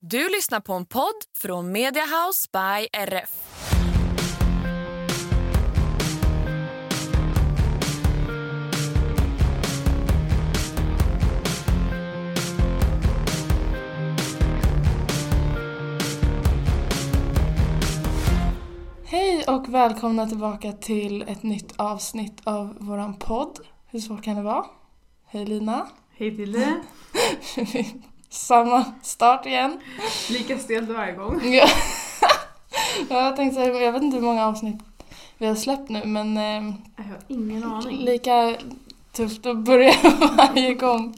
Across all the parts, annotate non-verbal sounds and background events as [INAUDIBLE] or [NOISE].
Du lyssnar på en podd från Mediahouse by RF. Hej och välkomna tillbaka till ett nytt avsnitt av våran podd. Hur svårt kan det vara? Hej Lina. Hej till dig. [LAUGHS] Samma start igen. Lika stelt varje gång. [LAUGHS] Ja. Ja, jag tänkte säga, jag vet inte hur många avsnitt vi har släppt nu men eh, Jag har ingen aning. lika tufft att börja [LAUGHS] varje gång.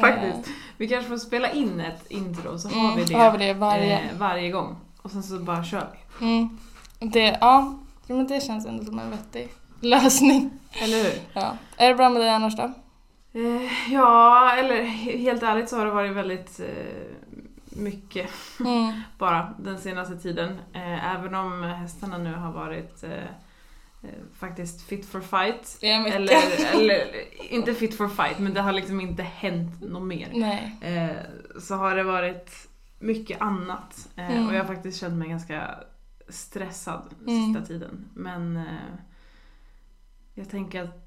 Faktiskt. Vi kanske får spela in ett intro så har Mm, vi det, har vi det varje- eh, varje gång. Och sen så bara kör vi. Mm. Det, ja, men det känns ändå som en vettig lösning. Eller hur? Ja. Är det bra med dig annars då? Eh, ja, eller he- helt ärligt så har det varit väldigt eh, mycket Mm. [LAUGHS] bara den senaste tiden. Eh, även om hästarna nu har varit eh, eh, faktiskt fit for fight. Eller, [LAUGHS] eller inte fit for fight, men det har liksom inte hänt något mer. Eh, så har det varit mycket annat. Mm. Och jag har faktiskt känt mig ganska stressad Mm. sista tiden. Men jag tänker att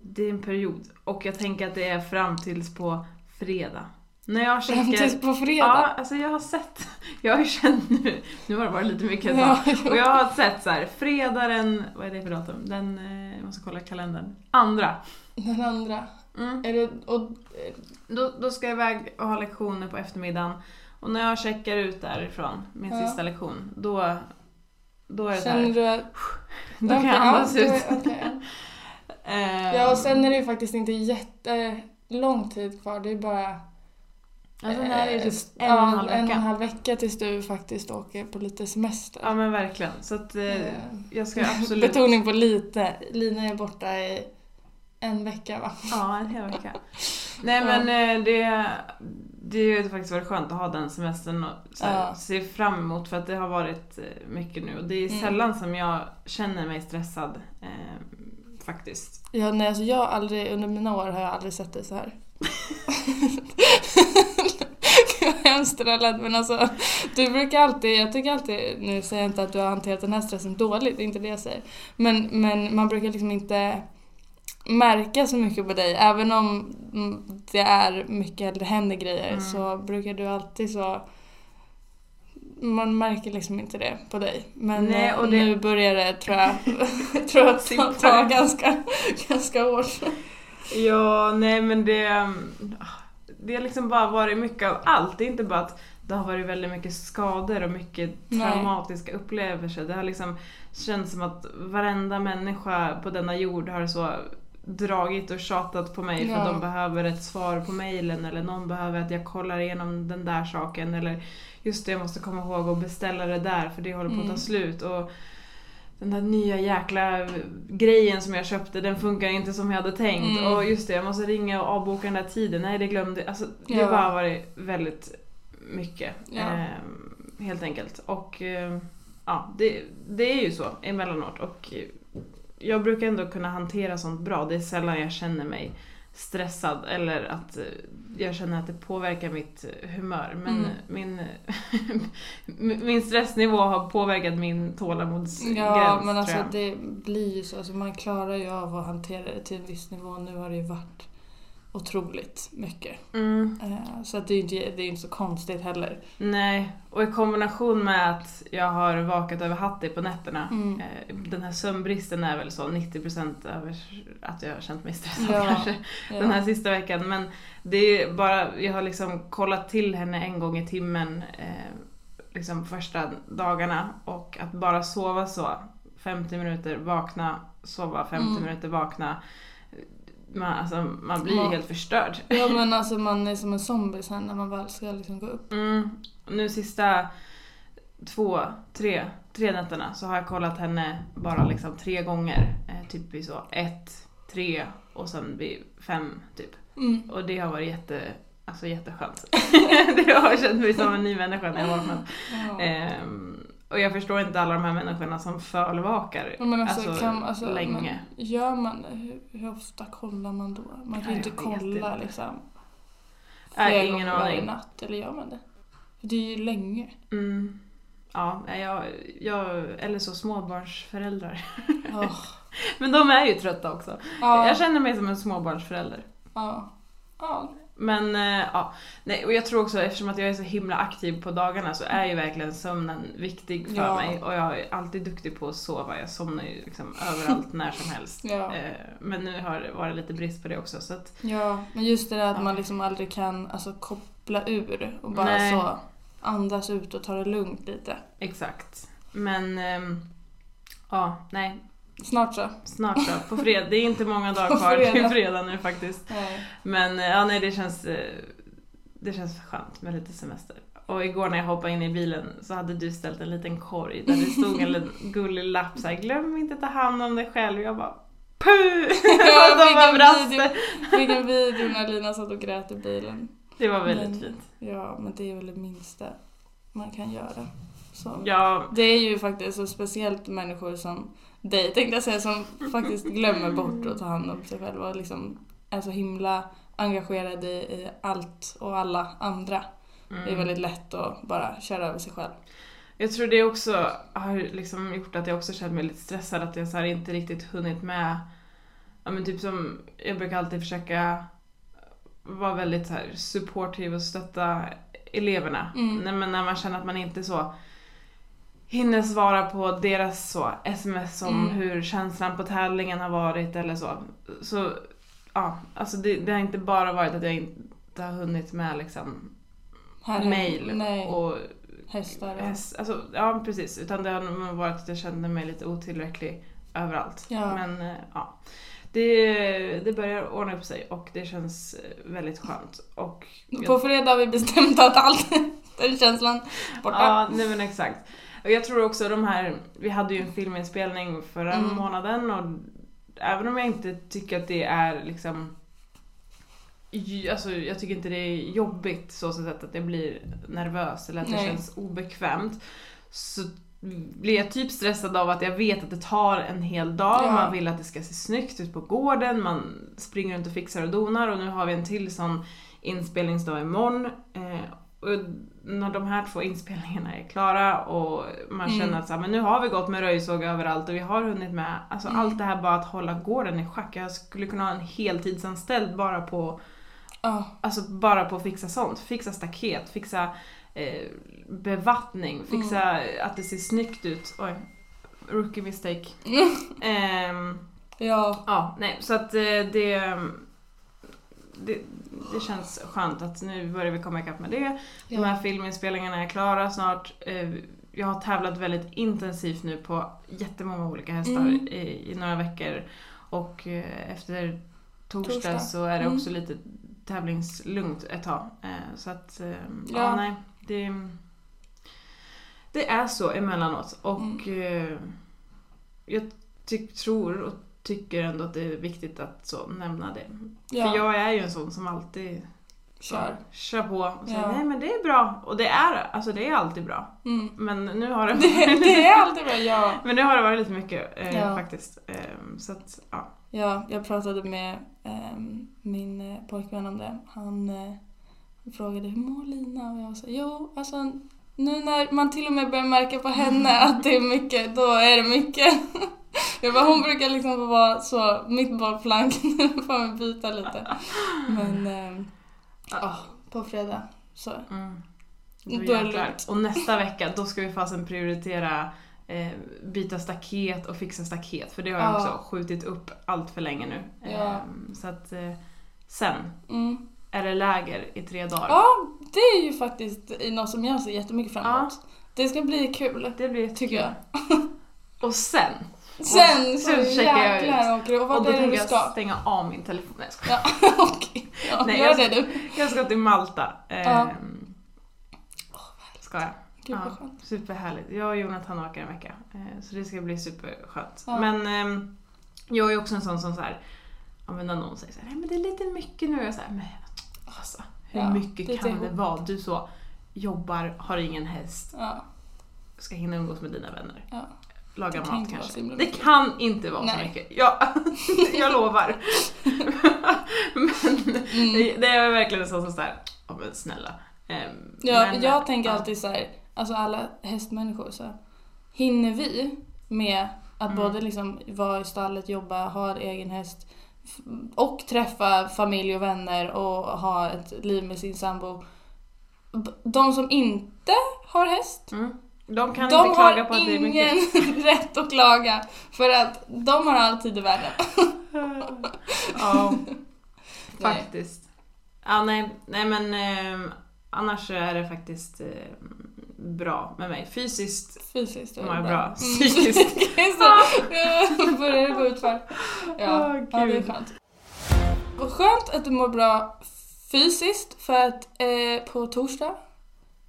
det är en period. Och jag tänker att det är fram tills på fredag. När jag Fram checkar... tills på fredag? Ja, alltså jag har sett, [LAUGHS] jag har ju känt nu, nu har det varit lite mycket Ja, så. Och jag har sett så här, fredag den, vad är det för datum? Den, eh, jag måste kolla kalendern. Andra. Den andra. Mm. Är det, och, Då, då ska jag iväg och ha lektioner på eftermiddagen. Och när jag checkar ut därifrån, min Ja. sista lektion, då, då är det så känner här, du att... då kan jag andas ja, ut. Eh, Ja, och sen är det ju faktiskt inte jättelång tid kvar. Det är bara alltså, när är det eh, en och en halv ja, en och en vecka. halv vecka tills du faktiskt åker på lite semester. Ja men verkligen. Så att eh, Eh, jag ska absolut... Betoning på lite. Lina är borta i en vecka va? Ja, en hel vecka. Nej men eh, det, det har faktiskt varit skönt att ha den semestern och så här, Ja. se fram emot för att det har varit eh, mycket nu och det är Mm. sällan som jag känner mig stressad eh, faktiskt. Ja, nej, alltså jag har aldrig, under mina år har jag aldrig sett dig så här. [LAUGHS] Gud, vad hemskt det där lät, men alltså du brukar alltid, jag tycker alltid, nu säger jag inte att du har hanterat den här stressen dåligt, det är inte det jag säger. Men, men man brukar liksom inte märka så mycket på dig, även om mm, det är mycket, eller händer grejer, Mm. så brukar du alltid så man märker liksom inte det på dig. Men Nej, eh, det- nu börjar det, tror jag, [LAUGHS] tror jag, ta, ta ganska, ganska hårt. Ja, nej men det... mm, Det har liksom bara varit mycket av allt. Det är inte bara att det har varit väldigt mycket skador och mycket Nej. traumatiska upplevelser. Det har liksom känts som att varenda människa på denna jord har så dragit och tjatat på mig för att de behöver ett svar på mejlen eller någon behöver att jag kollar igenom den där saken eller just det, jag måste komma ihåg att beställa det där för det håller på att Mm. ta slut. Och den där nya jäkla grejen som jag köpte, den funkar inte som jag hade tänkt. Mm. Och just det, jag måste ringa och avboka den där tiden. Nej, det glömde Alltså, det Ja. har bara varit väldigt mycket. Ja. Eh, helt enkelt. Och eh, ja, det, det är ju så emellanåt. Och eh, jag brukar ändå kunna hantera sånt bra. Det är sällan jag känner mig stressad eller att eh, jag känner att det påverkar mitt humör. Men Mm. min, [LAUGHS] min stressnivå har påverkat min tålamodsgräns. Ja, men alltså det blir ju så. Alltså, man klarar ju av att hantera det till en viss nivå. Nu har det ju varit otroligt mycket. Mm, Eh, Så att det är ju inte, det är ju inte så konstigt heller. nej, och i kombination med att jag har vakat över Hattie på nätterna. Mm. eh, Den här sömnbristen är väl så 90% över att jag har känt mig stressad Ja, kanske. Ja. den här sista veckan. Men det är bara, jag har liksom kollat till henne en gång i timmen eh, liksom första dagarna och att bara sova så 50 minuter, vakna, sova 50 Mm. minuter, vakna. Man, alltså, man blir ju helt förstörd. Ja men alltså man är som en zombie sen när man väl ska liksom gå upp. Mm. Nu sista två, tre, tre nätterna så har jag kollat henne bara liksom tre gånger. Eh, typ vid så ett, tre och sen vid fem typ. Mm. Och det har varit jätte, alltså jätteskönt. [LAUGHS] det har känt mig som en ny människa när jag vaknat. Ja. Ehm, och jag förstår inte alla de här människorna som förvakar men alltså, alltså, kan, alltså, länge. Men gör man hur, hur ofta kollar man då? Man kan ju inte kolla inte. liksom flera ingen gånger varje natt. Eller gör man det? För det är ju länge. Mm. Ja, jag, jag, eller så småbarnsföräldrar. Oh. [LAUGHS] Men de är ju trötta också. Ja. Jag känner mig som en småbarnsförälder. Ja. Ja. Men eh, ja, nej, och jag tror också eftersom att jag är så himla aktiv på dagarna så är ju verkligen sömnen viktig för Ja. mig. Och jag är alltid duktig på att sova. Jag somnar ju liksom överallt när som helst. [LAUGHS] Ja. Eh, men nu har det varit lite brist på det också. Så att, ja, men just det där att Ja. man liksom aldrig kan alltså, koppla ur och bara Nej. så andas ut och ta det lugnt lite. exakt. Men ehm, ja, nej. Snart så. Snart så. På fredag. Det är inte många dagar kvar till fredag. nu faktiskt. Nej. Men eh, ja, nej, det känns, eh, det känns skönt med lite semester. Och igår när jag hoppade in i bilen så hade du ställt en liten korg där det stod en [LAUGHS] gullig lapp så här, glöm inte ta hand om dig själv. Jag bara puh! [LAUGHS] Jag De fick en video, det. fick en video när Lina satt och grät i bilen. Det var väldigt Men- fint. Ja, men det är väl det minsta man kan göra. Så. Ja, Det är ju faktiskt så speciellt människor som dig tänkte jag säga, som faktiskt glömmer bort att ta hand om sig själva och liksom är så himla engagerade i, i allt och alla andra. Det är mm. väldigt lätt att bara köra över sig själv. Jag tror det också har liksom gjort att jag också känt mig lite stressad att jag så inte riktigt hunnit med Ja men typ som, jag brukar alltid försöka vara väldigt så här supportive och stötta eleverna. Mm. Nej, men när man känner att man inte så hinner svara på deras så sms om Mm. hur känslan på tävlingen har varit eller så. Så ja, alltså det, det har inte bara varit att jag inte har hunnit med liksom Här mail Nej, och hästar och... Häst, alltså, ja precis, utan det har varit att jag kände mig lite otillräcklig överallt. Ja. Men eh, ja, det, det börjar ordna upp sig och det känns väldigt skönt. Och På fredag har vi bestämt att allt, [LAUGHS] den känslan borta. Ja, nej men exakt. Och jag tror också de här, vi hade ju en filminspelning förra Mm. månaden och även om jag inte tycker att det är liksom Alltså jag tycker inte det är jobbigt så sätt att jag blir nervös eller att det Nej. känns obekvämt. Så blir jag typ stressad av att jag vet att det tar en hel dag, Ja. man vill att det ska se snyggt ut på gården, man springer runt och fixar och donar och nu har vi en till sån inspelningsdag imorgon. Eh, och när de här två inspelningarna är klara och man Mm. känner att så här, men nu har vi gått med röjsåg överallt och vi har hunnit med alltså Mm. allt det här bara att hålla gården i schack. Jag skulle kunna ha en heltidsanställd bara på Ja. Alltså bara på att fixa sånt. Fixa staket, fixa eh, bevattning, fixa Mm. att det ser snyggt ut. Oj, rookie mistake. [LAUGHS] Ehm, ja. ja, nej, så att eh, det, det, det känns skönt att nu börjar vi komma ikapp med det. De här filminspelningarna är klara snart. Eh, jag har tävlat väldigt intensivt nu på jättemånga olika hästar Mm. i, i några veckor. Och eh, efter torsdag, Torsdag. så är det Mm. också lite tävlingslugnt ett tag. Eh, så att, ja. Ja. nej. Det, det är så emellanåt. Och eh, jag tyck, tror och tycker ändå att det är viktigt att så nämna det. ja. För jag är ju en sån som alltid Kör. kör på och säger Ja. nej men det är bra. Och det är alltså det är alltid bra. Mm. Men nu har det, [LAUGHS] Det, det är alltid bra, ja. [LAUGHS] men nu har det varit lite mycket eh, Ja. faktiskt. Eh, så att, ja. Ja, jag pratade med ehm, min eh, pojkvän om det. Han eh, frågade hur mår Lina? Och jag sa jo, alltså nu när man till och med börjar märka på henne att det är mycket, då är det mycket. [LAUGHS] Jag bara, hon brukar liksom få vara så mitt bollplank, [LAUGHS] nu får man byta lite. Men ehm, ja, på fredag så. Mm. Då är det lugnt. Och nästa vecka då ska vi fasen prioritera eh, byta staket och fixa staket. För det har jag Ja. också skjutit upp allt för länge nu. Ja. Eh, så att eh, sen Mm. är det läger i tre dagar. Ja, det är ju faktiskt något som jag ser jättemycket fram emot. Det ska bli kul, Det blir tycker jag. [LAUGHS] Och sen Sen så sen checkar jag ut. åker. Och Och vart då tänker jag ska? stänga av min telefon. Nej, jag. Ja, [LAUGHS] okej. Ja, Nej, gör jag det ska- du. Jag ska till Malta. Ehm, ska jag. Gud vad Ja, skönt. superhärligt. Jag och Jonathan åker en vecka. eh, Så det ska bli superskönt. Ja. Men ehm, jag är också en sån som så här, ja, men när någon säger så här, nej men det är lite mycket nu. Och jag säger, men alltså, hur Ja, mycket lite kan det vara? Du så jobbar, har ingen häst, Ja, ska hinna umgås med dina vänner. ja. Laga Det mat kanske. så Det kan inte vara så Nej. mycket. Ja, [LAUGHS] jag lovar. [LAUGHS] men det, det är verkligen så som såhär, ja men snälla. Ehm, Ja, men, jag tänker alltid så här, alltså alla hästmänniskor så här, hinner vi med att Mm. både liksom vara i stallet, jobba, ha en egen häst och träffa familj och vänner och ha ett liv med sin sambo. De som inte har häst, Mm. De kan de inte klaga har på att det är mycket. ingen [LAUGHS] rätt att klaga för att de har all tid i världen. [LAUGHS] Ja, [LAUGHS] Nej. faktiskt. Ja, nej, nej men ehm, annars är det faktiskt ehm, bra med mig. Fysiskt Fysiskt mår jag bra. Psykiskt. ja, börjar det gå utför. Ja, Åh, ja, det är skönt. Vad skönt att du mår bra fysiskt för att eh, på torsdag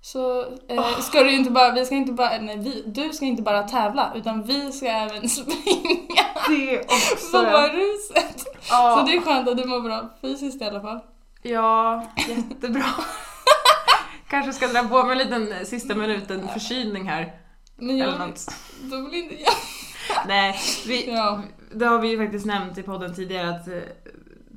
så eh, ska du inte bara, vi ska inte bara, nej vi, du ska inte bara tävla utan vi ska även [LAUGHS] springa Det också. på ruset. Ja. Så det är skönt att du mår bra fysiskt i alla fall. Ja, jättebra. Kanske ska dra på mig en liten sista minuten förkylning här. Men Eller något. då vill inte jag. [LAUGHS] Nej, vi, Ja. det har vi ju faktiskt nämnt i podden tidigare att eh,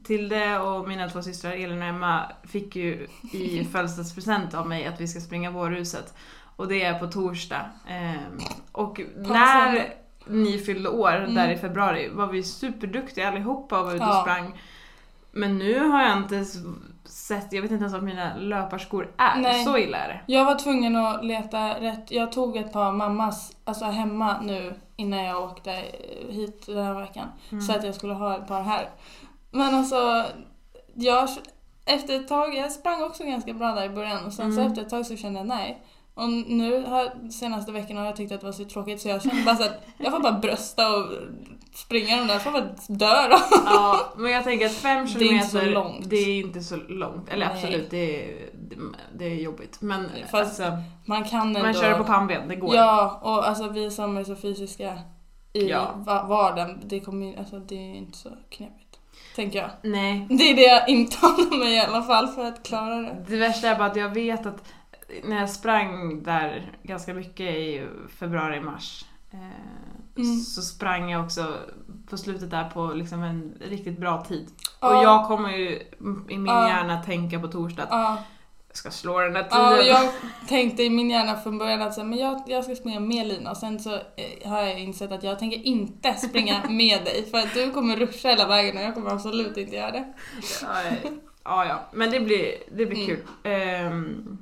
Tilde och mina två systrar Elin och Emma fick ju i [LAUGHS] födelsedagspresent av mig att vi ska springa vårhuset. Och det är på torsdag. Ehm, och när ni fyllde år Mm. där i februari var vi superduktiga allihopa och var ute och Ja. sprang. Men nu har jag inte s- sett, jag vet inte ens vad mina löparskor är. Nej. Så illa är det. Jag var tvungen att leta rätt. Jag tog ett par mammas, alltså hemma nu innan jag åkte hit den här veckan. Mm. Så att jag skulle ha ett par här. Men alltså, jag, efter ett tag, jag sprang också ganska bra där i början och sen så Mm. efter ett tag så kände jag nej. Och nu senaste veckan har jag tyckt att det var så tråkigt så jag kände bara så att jag får bara brösta och springa de där, får bara dö då. Ja, men jag tänker att fem Det är inte så långt. det är inte så långt. Eller Nej. absolut, det är, det, är jobbigt. Men Fast alltså, Man kan ändå... man kör på pannben, det går. Ja, och alltså vi som är så fysiska i Ja. va- vardagen, det kommer alltså det är inte så knepigt. Tänker jag. Nej. Det är det jag intalar mig i alla fall för att klara det. Det värsta är bara att jag vet att när jag sprang där ganska mycket i februari, mars. Eh, Mm. Så sprang jag också på slutet där på liksom en riktigt bra tid. Ja. Och jag kommer ju i min Ja. hjärna tänka på torsdag att Ja, jag ska slå den där tiden. jag tänkte i min hjärna från början att så, men jag, jag ska springa med Lina och sen så eh, har jag insett att jag tänker inte springa [LAUGHS] med dig för att du kommer ruscha hela vägen och jag kommer absolut inte göra det. Ja, ja. Men det blir, det blir Mm. kul. Ehm,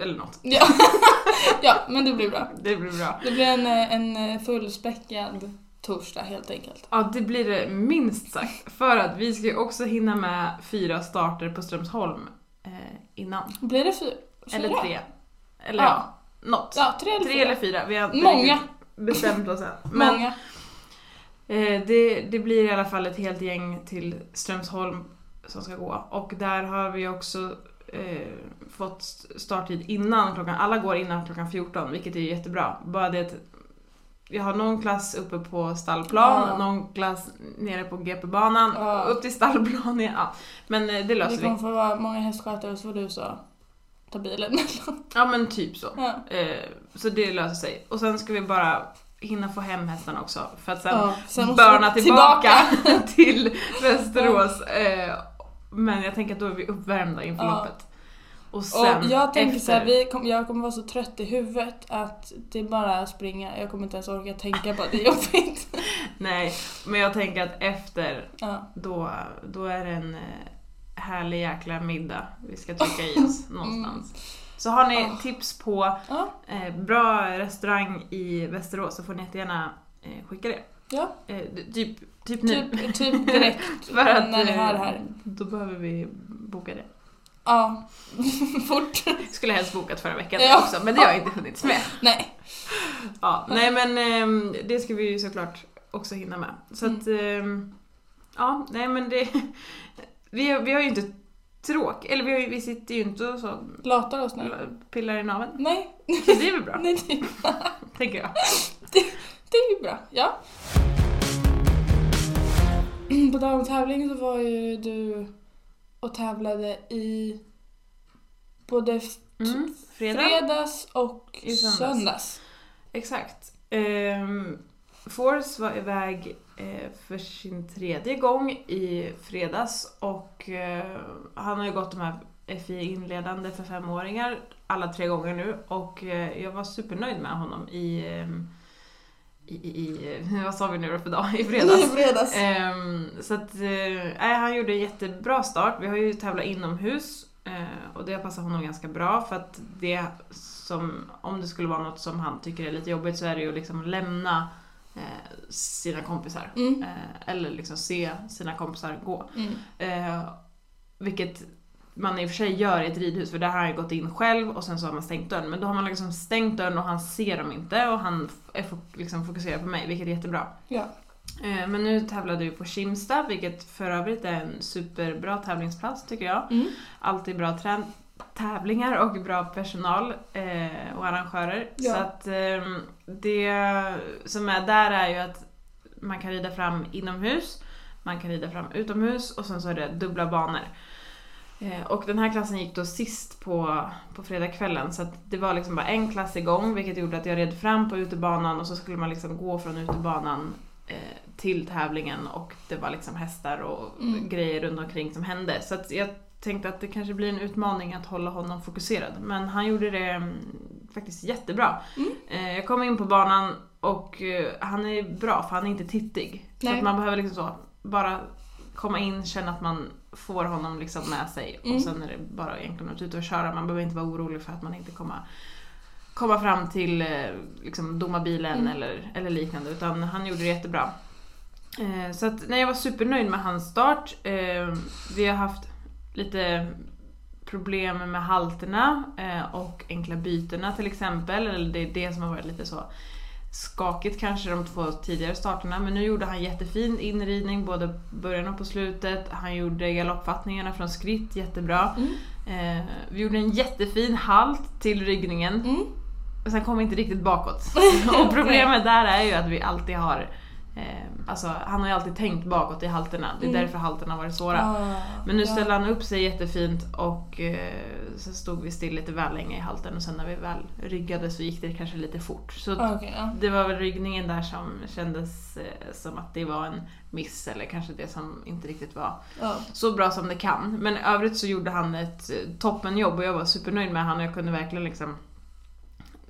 eller något. Ja. [LAUGHS] ja, men det blir bra. Det blir bra. Det blir en, eh, en fullspäckad torsdag helt enkelt. Ja, det blir det minst sagt. För att vi ska ju också hinna med fyra starter på Strömsholm eh, innan. Blir det fyra? Eller tre. Eller ja, Ja. något. Ja, tre eller tre fyra. eller fyra. Vi har Många. bestämt oss än. Men Många. eh, det, det blir i alla fall ett helt gäng till Strömsholm som ska gå. Och där har vi också eh, fått starttid innan klockan, alla går innan klockan 14 vilket är jättebra. Bara det att jag har någon klass uppe på stallplan, Ja. någon klass nere på GP-banan, Ja. upp till stallplan. Ja. Men eh, det Det löser vi. kommer få vara många hästskötare så får du så ta bilen mellan. [LAUGHS] Ja men typ så. Ja. Eh, så det löser sig. Och sen ska vi bara hinna få hem hästarna också för att sen Ja, sen börna vi tillbaka, [LAUGHS] till Västerås. Eh, men jag tänker att då är vi uppvärmda inför Ja. loppet. Och sen Och jag tänker efter, så här, vi kom, jag kommer vara så trött i huvudet att det är bara springa. Jag kommer inte ens orka tänka på att det är jobbigt. [LAUGHS] Nej, men jag tänker att efter Ja. då, då är det en eh, härlig jäkla middag vi ska trycka i oss [LAUGHS] någonstans. Så har ni Mm. Ja. tips på Ja. eh, bra restaurang i Västerås så får ni jättegärna eh, skicka det. Ja. Eh, typ, typ nu. Typ, typ [LAUGHS] direkt För att när det eh, här. då behöver vi boka det. Ja, [LAUGHS] fort. Skulle helst bokat förra veckan Ja. också men det har inte hunnits med. [LAUGHS] Nej. ja, nej men ehm, det ska vi ju såklart också hinna med. Så att, ehm, ja, nej men det... Vi, har- vi har ju inte tråk, eller vi, ju- vi sitter ju inte och så Latar oss nu? pillar i naveln. Nej, Så det är väl bra, nej, det, tänker jag. [LAUGHS] det är ju bra. Ja. [CLEARS THROAT] På tävling så var ju du och tävlade i både Mm, fredag. fredags och I söndags. söndags. Exakt. Um, Force var iväg eh, för sin tredje gång i fredags och eh, han har ju gått de här FI inledande för femåringar alla tre gånger nu och eh, jag var supernöjd med honom i, ehm, i, i, i [LAUGHS] vad sa vi nu då för dag? I fredags. fredags. Ehm, så att, eh, nej, han gjorde en jättebra start. Vi har ju tävlat inomhus eh, och det passar honom ganska bra för att det som, om det skulle vara något som han tycker är lite jobbigt så är det ju att liksom lämna eh, sina kompisar. Mm. Eh, eller liksom se sina kompisar gå. Mm. Eh, vilket man i och för sig gör i ett ridhus för där har han ju gått in själv och sen så har man stängt dörren. Men då har man liksom stängt dörren och han ser dem inte och han är liksom fokuserad på mig vilket är jättebra. Ja. Eh, Men nu tävlade vi på Kimsta, vilket för övrigt är en superbra tävlingsplats tycker jag. Mm. Alltid bra tävlingar och bra personal eh, och arrangörer. Ja. Så att eh, det som är där är ju att man kan rida fram inomhus, man kan rida fram utomhus och sen så är det dubbla banor. Eh, Och den här klassen gick då sist på, på fredagskvällen så det var liksom bara en klass igång vilket gjorde att jag red fram på utebanan och så skulle man liksom gå från utebanan eh, till tävlingen och det var liksom hästar och Mm. grejer runt omkring som hände. Så jag tänkte att det kanske blir en utmaning att hålla honom fokuserad. Men han gjorde det mm, faktiskt jättebra. Mm. Eh, jag kom in på banan och eh, han är bra för han är inte tittig. Så Nej. att man behöver liksom så bara komma in, känna att man får honom liksom med sig Mm. och sen är det bara egentligen att ut och köra. Man behöver inte vara orolig för att man inte kommer komma fram till eh, liksom, domarbilen Mm. eller, eller liknande utan han gjorde det jättebra. Eh, så att, nej, jag var supernöjd med hans start. Eh, vi har haft lite problem med halterna eh, och enkla bytena till exempel. Eller det är det som har varit lite så skakigt kanske de två tidigare starterna. Men nu gjorde han jättefin inridning både början och på slutet. Han gjorde galoppfattningarna från skritt jättebra. Mm. Eh, vi gjorde en jättefin halt till ryggningen. Mm. Och sen kom vi inte riktigt bakåt. [LAUGHS] och problemet där är ju att vi alltid har Alltså han har ju alltid tänkt bakåt i halterna. Det är Mm. därför halterna har varit svåra. Ah, Men nu ja. ställde han upp sig jättefint och eh, så stod vi still lite väl länge i halten och sen när vi väl ryggade så gick det kanske lite fort. Så Ah, okej, ja. det var väl ryggningen där som kändes eh, som att det var en miss eller kanske det som inte riktigt var Ja. så bra som det kan. Men övrigt så gjorde han ett eh, toppenjobb och jag var supernöjd med honom. Jag kunde verkligen liksom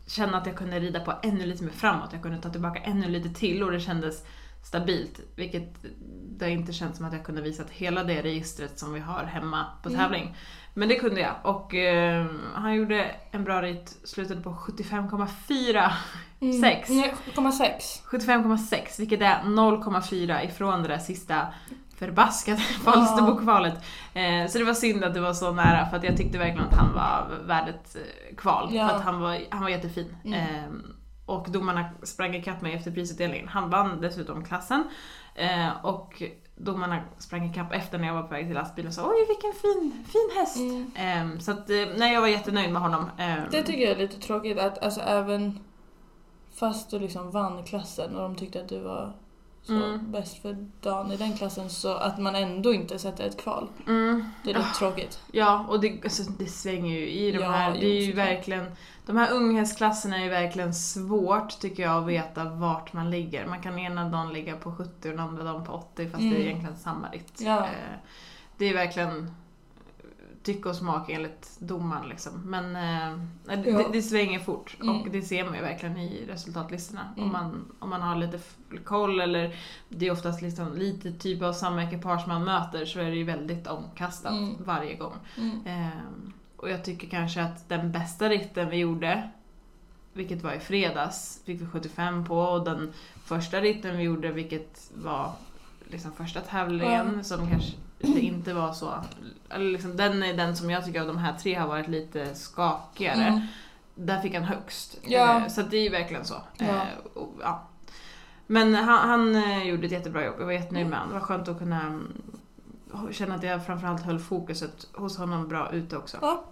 känna att jag kunde rida på ännu lite mer framåt. Jag kunde ta tillbaka ännu lite till och det kändes stabilt. Vilket det inte känns som att jag kunde visa hela det registret som vi har hemma på Mm. tävling. Men det kunde jag och eh, han gjorde en bra rit, slutade på 75,4 Mm. Sex. Nej, 7,6. 75,6 vilket är 0,4 ifrån det där sista förbaskade [LAUGHS] Falsterbokvalet. Eh, så det var synd att det var så nära för att jag tyckte verkligen att han var värd ett eh, kval. Ja. För att han var, han var jättefin. Mm. Eh, och domarna sprang ikapp mig efter prisutdelningen. Han vann dessutom klassen. Eh, och domarna sprang ikapp efter när jag var på väg till lastbilen och sa oj vilken fin, fin häst. Mm. Eh, så att, eh, nej jag var jättenöjd med honom. Det tycker jag är lite tråkigt att alltså även fast du liksom vann klassen och de tyckte att du var så Mm. bäst för dagen i den klassen så att man ändå inte sätter ett kval. mm, Det är lite tråkigt. Ja, och det, alltså, det svänger ju i de Ja, här. Det är ju verkligen, de här unghästklasserna är ju verkligen svårt tycker jag att veta vart man ligger. Man kan ena dagen ligga på 70 och den andra dagen på 80 fast det är Mm. egentligen samma ritt. Ja. Eh, Det är verkligen tycke och smak enligt domaren liksom. Men eh, det, det, svänger fort Mm. och det ser man ju verkligen i resultatlistorna. Om, Mm. man, om man har lite koll eller det är oftast liksom lite typ av samma ekipage man möter så är det ju väldigt omkastat Mm. varje gång. Mm. Ehm, och jag tycker kanske att den bästa ritten vi gjorde, vilket var i fredags, fick vi 75 på och den första ritten vi gjorde, vilket var liksom första tävlingen, som kanske det inte var så... Eller liksom, den är den som jag tycker av de här tre har varit lite skakigare. Mm. där fick han högst. Ja. Eh, Så det är ju verkligen så. Ja. Eh, och, ja. Men han, han eh, gjorde ett jättebra jobb, jag var jättenöjd med honom. Det var skönt att kunna mm, känna att jag framförallt höll fokuset hos honom bra ute också. Ja,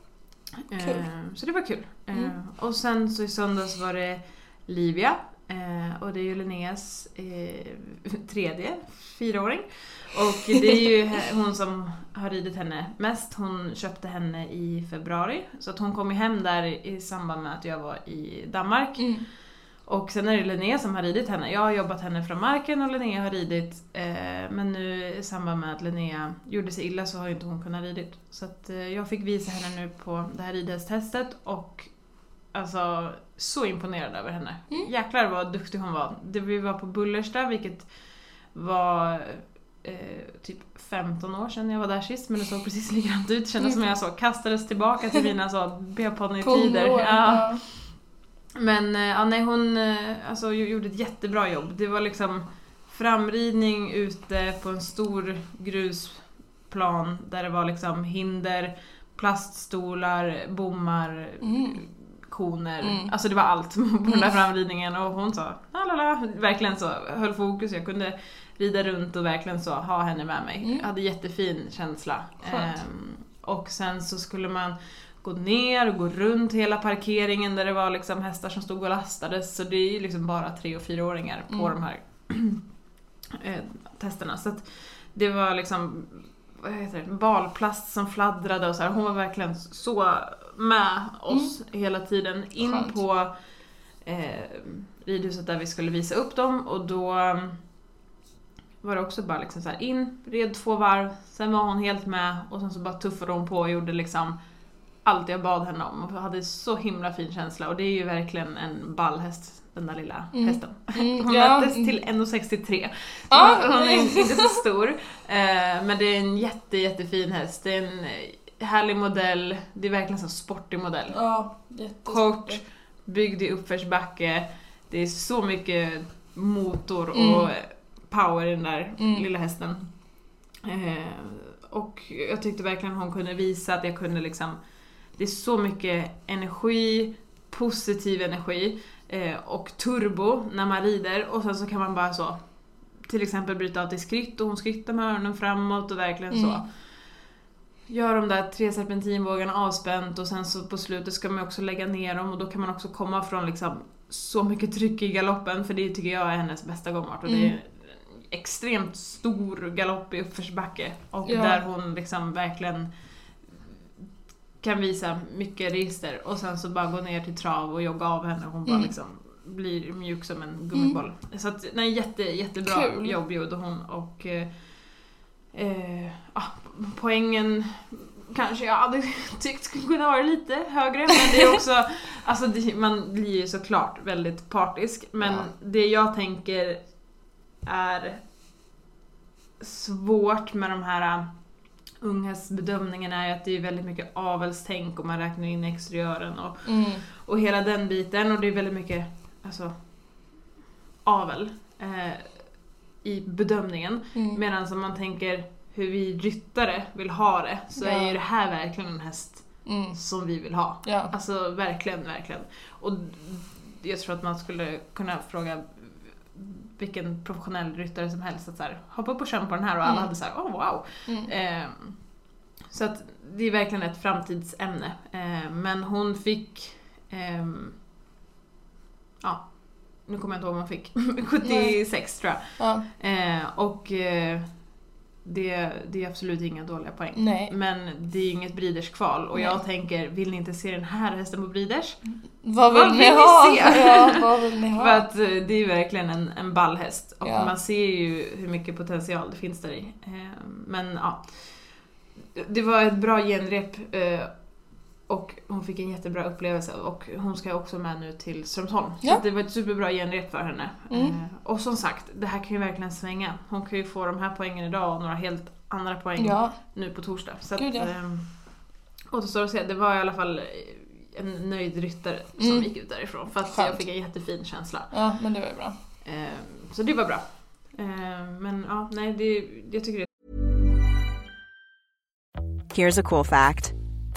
kul. Så det var kul. Mm. Och sen så i söndags var det Livia. Eh, Och det är ju Linneas eh, [LAUGHS] tredje fyraåring. Och det är ju hon som har ridit henne mest. Hon köpte henne i februari. Så att hon kom ju hem där i i samband med att jag var i Danmark. Mm. Och sen är det Linnea som har ridit henne. Jag har jobbat henne från marken och Linnea har ridit. Eh, men nu i samband med att Linnea gjorde sig illa så har ju inte hon kunnat ridit. Så att eh, jag fick visa henne nu på det här ridhästtestet och alltså så imponerad över henne. Mm. Jäklar vad duktig hon var. Det, vi var på Bullersta vilket var eh, typ 15 år sedan jag var där sist men det såg precis [LAUGHS] likadant ut. Kändes som jag så kastades tillbaka till mina så b-ponnytider. Ja. Ja. Men eh, ja, nej, hon eh, alltså, gjorde ett jättebra jobb. Det var liksom framridning ute på en stor grusplan där det var liksom hinder, plaststolar, bommar, Mm. Koner. Mm. Alltså det var allt [LAUGHS] på den där framridningen och hon sa lalala, verkligen så höll fokus. Jag kunde rida runt och verkligen så ha henne med mig. Mm. Jag hade jättefin känsla. Ehm, och sen så skulle man gå ner och gå runt hela parkeringen där det var liksom hästar som stod och lastades. Så det är ju liksom bara tre och fyraåringar på Mm. de här [CLEARS THROAT] eh, testerna. Så att det var liksom vad heter det, balplast som fladdrade och så här. Hon var verkligen så med oss hela tiden. In Skönt. på eh, ridhuset där vi skulle visa upp dem och då um, var det också bara liksom så här in, red två varv, sen var hon helt med och sen så bara tuffade hon på och gjorde liksom allt jag bad henne om och hade så himla fin känsla och det är ju verkligen en ballhäst, den där lilla Mm. hästen. Mm, Hon ja. mättes till 1,63. Ja. Hon är inte så stor. Eh, men det är en jätte, jättefin häst. Det är en härlig modell. Det är verkligen en sportig modell. Ja, Kort, byggd i uppförsbacke. Det är så mycket motor och Mm. power i den där Mm. lilla hästen. Eh, och jag tyckte verkligen hon kunde visa att jag kunde liksom... Det är så mycket energi, positiv energi eh, och turbo när man rider och sen så kan man bara så till exempel bryta av till skritt och hon skrittar med öronen framåt och verkligen så Mm. Gör de där tre serpentinvågorna avspänt och sen så på slutet ska man också lägga ner dem och då kan man också komma från liksom så mycket tryck i galoppen för det tycker jag är hennes bästa gångart och det är Mm. en extremt stor galopp i uppförsbacke och Ja. där hon liksom verkligen kan visa mycket register och sen så bara gå ner till trav och jogga av henne och hon bara Mm. liksom blir mjuk som en gummiboll. Så att, nej, jätte, jättebra Kul. jobb gjorde hon och eh, eh, ah, poängen kanske jag hade [LAUGHS] tyckt skulle kunna vara lite högre men det är också, [LAUGHS] alltså det, man blir ju såklart väldigt partisk men Ja. det jag tänker är svårt med de här unghästbedömningarna är att det är väldigt mycket avelstänk och man räknar in exteriören och, Mm. och hela den biten och det är väldigt mycket alltså, avel eh, i bedömningen. Mm. Medan om man tänker hur vi ryttare vill ha det så Ja. är ju det här verkligen en häst Mm. som vi vill ha. Ja. Alltså verkligen, verkligen. Och jag tror att man skulle kunna fråga vilken professionell ryttare som helst att så här, hoppa upp och känn på den här och alla Mm. hade så här, oh wow. Mm. Eh, så att det är verkligen ett framtidsämne. Eh, men hon fick, ehm, ja, nu kommer jag inte ihåg vad hon fick, [LAUGHS] 76 tror jag. Ja. Eh, och eh, det, det är absolut inga dåliga poäng. Nej. Men det är ju inget Breeders kval och Nej. jag tänker, vill ni inte se den här hästen på Breeders? Vad vill Vad ni vill ni ha? se? [LAUGHS] Ja, vad vill ni ha? För att eh, det är verkligen en, en ballhäst och Ja. man ser ju hur mycket potential det finns där i. Eh, Men ja, det var ett bra genrep eh, och hon fick en jättebra upplevelse och hon ska också med nu till Strömsholm. Så Ja. att det var ett superbra genrep för henne. Mm. Eh, Och som sagt, det här kan ju verkligen svänga. Hon kan ju få de här poängen idag och några helt andra poäng Ja. nu på torsdag. Så att, Gud, ja. ehm, återstår att se. Det var i alla fall en nöjd ryttare som Mm. gick ut därifrån. För att jag fick en jättefin känsla. ja, men det var ju bra. Ehm, så det var bra. Ehm, men ja, nej, det, jag tycker det Here's a cool fact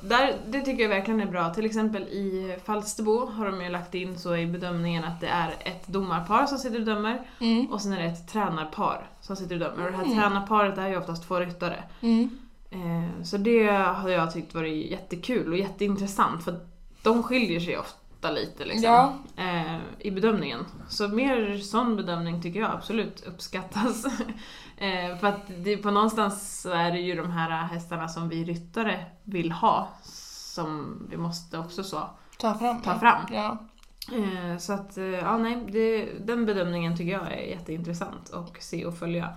Där, det tycker jag verkligen är bra. Till exempel i Falsterbo har de ju lagt in så i bedömningen att det är ett domarpar som sitter och dömer och sen är det ett tränarpar som sitter och dömer. Och det här tränarparet är ju oftast två ryttare. Eh, så det har jag tyckt varit jättekul och jätteintressant för de skiljer sig ofta lite liksom, Ja. eh, i bedömningen. Så mer sån bedömning tycker jag absolut uppskattas. [LAUGHS] eh, för att det, på någonstans så är det ju de här hästarna som vi ryttare vill ha som vi måste också så Ta fram. ta fram. Ja. Eh, så att, eh, ja nej, det, den bedömningen tycker jag är jätteintressant att se och följa.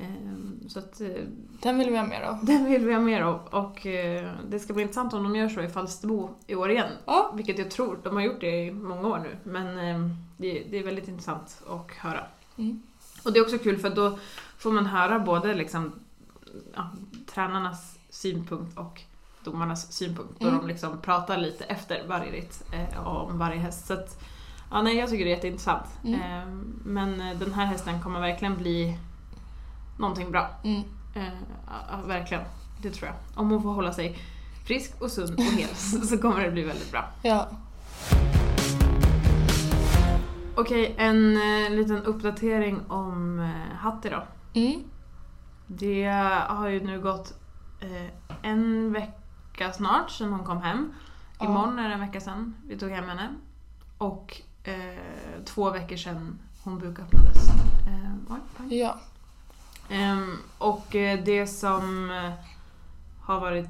Eh, så att eh, Den vill vi ha mer av. den vill vi ha mer av och eh, det ska bli intressant om de gör så i Falsterbo i år igen. Ja. Vilket jag tror, de har gjort det i många år nu. Men eh, det, är väldigt intressant att höra. Mm. Och det är också kul för då får man höra både liksom, ja, tränarnas synpunkt och domarnas synpunkt. Då Mm. de liksom pratar lite efter varje ritt eh, om varje häst. Så att, ja, nej, jag tycker det är jätteintressant. Mm. Eh, men den här hästen kommer verkligen bli någonting bra. Mm. Eh, verkligen, det tror jag. Om hon får hålla sig frisk och sund och hel [LAUGHS] så kommer det bli väldigt bra. Ja. Okej, en eh, liten uppdatering om eh, Hatti då. Mm. Det har ju nu gått eh, en vecka snart sedan hon kom hem. Ja. Imorgon är det en vecka sedan vi tog hem henne. Och eh, två veckor sedan hon buköppnades. Eh, oj, oj. Ja. Ehm, och eh, det som eh, har varit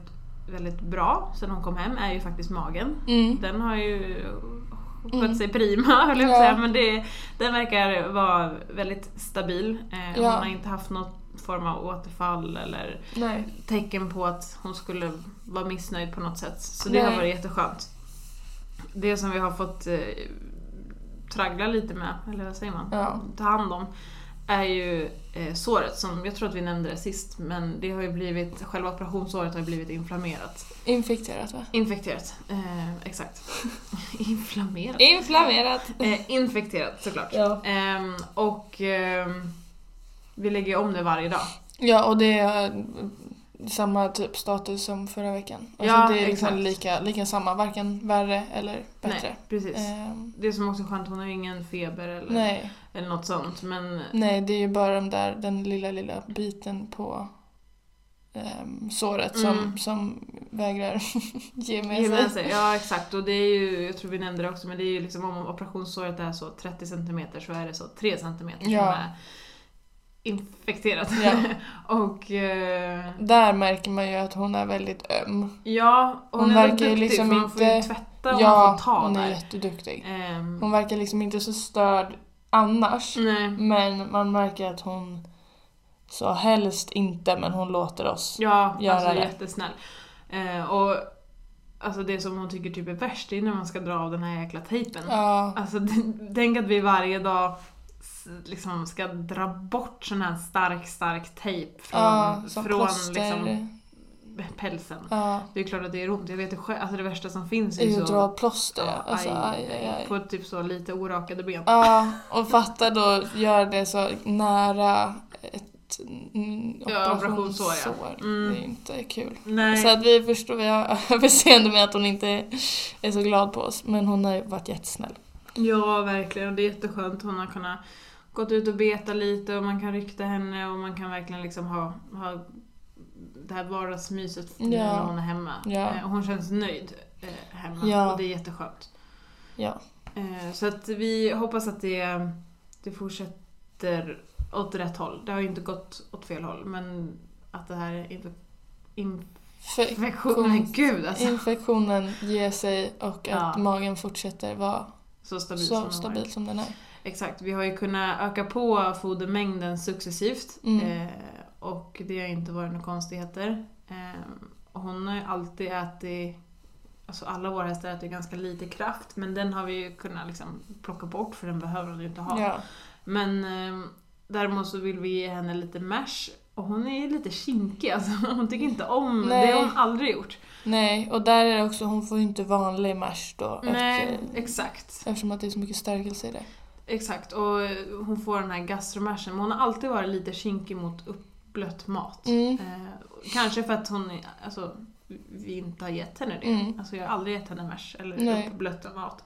väldigt bra sedan hon kom hem är ju faktiskt magen. Mm. Den har ju skött Mm. sig prima [LAUGHS] höll jag på att Ja. säga, men det, den verkar vara väldigt stabil. Eh, Ja. Hon har inte haft något form av återfall eller Nej. tecken på att hon skulle vara missnöjd på något sätt. Så det har Nej. varit jätteskönt. Det som vi har fått eh, traggla lite med, eller vad säger man? Ja. Ta hand om, är ju eh, såret som, jag tror att vi nämnde det sist, men det har ju blivit, själva operationssåret har ju blivit inflammerat. Infekterat va? Infekterat, eh, exakt. [LAUGHS] inflammerat. Inflammerat. Eh, infekterat såklart. Ja. Ehm, och ehm, vi lägger om det varje dag. Ja, och det samma typ status som förra veckan. Alltså Ja, det är liksom exakt. lika, lika samma, varken värre eller bättre. Nej, precis. Ehm, Det som också är skönt, hon har ju ingen feber eller, nej, eller något sånt. Men nej, det är ju bara den där, den lilla, lilla biten på ehm, såret som, Mm. som vägrar [LAUGHS] ge med ge sig. med sig. Ja exakt, och det är ju, jag tror vi nämnde det också, men det är ju liksom om operationssåret är så 30 cm så är det så 3 cm som Ja. är infekterat. Ja. [LAUGHS] och eh, Där märker man ju att hon är väldigt öm. ja, hon, Hon är verkar duktig liksom för hon får ju inte- tvätta och ja, man får ta hon är där. jätteduktig. Ehm, Hon verkar liksom inte så störd annars. nej. Men man märker att hon så helst inte, men hon låter oss. Ja, göra alltså det. jättesnäll. Eh, och alltså det som hon tycker typ är värst, det är när man ska dra av den här jäkla tejpen. Ja, Alltså [LAUGHS] tänk att vi varje dag liksom ska dra bort sån här stark, stark tejp från, ja från liksom, pälsen. Ja, Det är klart att det är ont, jag vet ju själv, alltså det värsta som finns är ju att dra plåster. Ja, alltså, aj, aj, aj. På typ så lite orakade ben. Ja, och fatta då göra det så nära ett mm, Ja, operationssår. operationssår, ja. Mm. Det är inte kul. Nej. Så att vi förstår, vi har [LAUGHS] överseende med att hon inte är så glad på oss. Men hon har ju varit jättesnäll. Ja, verkligen. Och det är jätteskönt. Hon har kunnat gått ut och beta lite och man kan rykta henne och man kan verkligen liksom ha, ha det här vardagsmyset Ja. när hon är hemma. Ja. Eh, hon känns nöjd eh, hemma Ja. och det är jätteskönt. Ja. Eh, Så att vi hoppas att det, det fortsätter åt rätt håll. Det har ju inte gått åt fel håll men att det här inf- infektionen, gud alltså. Infektionen ger sig och att Ja. magen fortsätter vara Så stabil så som den stabil som den är. Exakt, vi har ju kunnat öka på fodermängden successivt Mm. eh, och det har inte varit några konstigheter. Eh, och hon har ju alltid ätit, alltså alla våra hästar äter ganska lite kraft men den har vi ju kunnat liksom plocka bort för den behöver hon ju inte ha. Ja. Men eh, däremot så vill vi ge henne lite mash och hon är lite kinkig alltså. [LAUGHS] Hon tycker inte om, Nej. det har hon aldrig gjort. Nej, och där är det också, hon får ju inte vanlig mash då. Nej, Efter, exakt. eftersom att det är så mycket stärkelse i det. Exakt, och hon får den här gastromashen. Men hon har alltid varit lite kinkig mot uppblött mat. Mm. Eh, kanske för att hon, alltså, vi inte har gett henne det. Mm. Alltså jag har aldrig gett henne mash eller Nej. uppblött mat.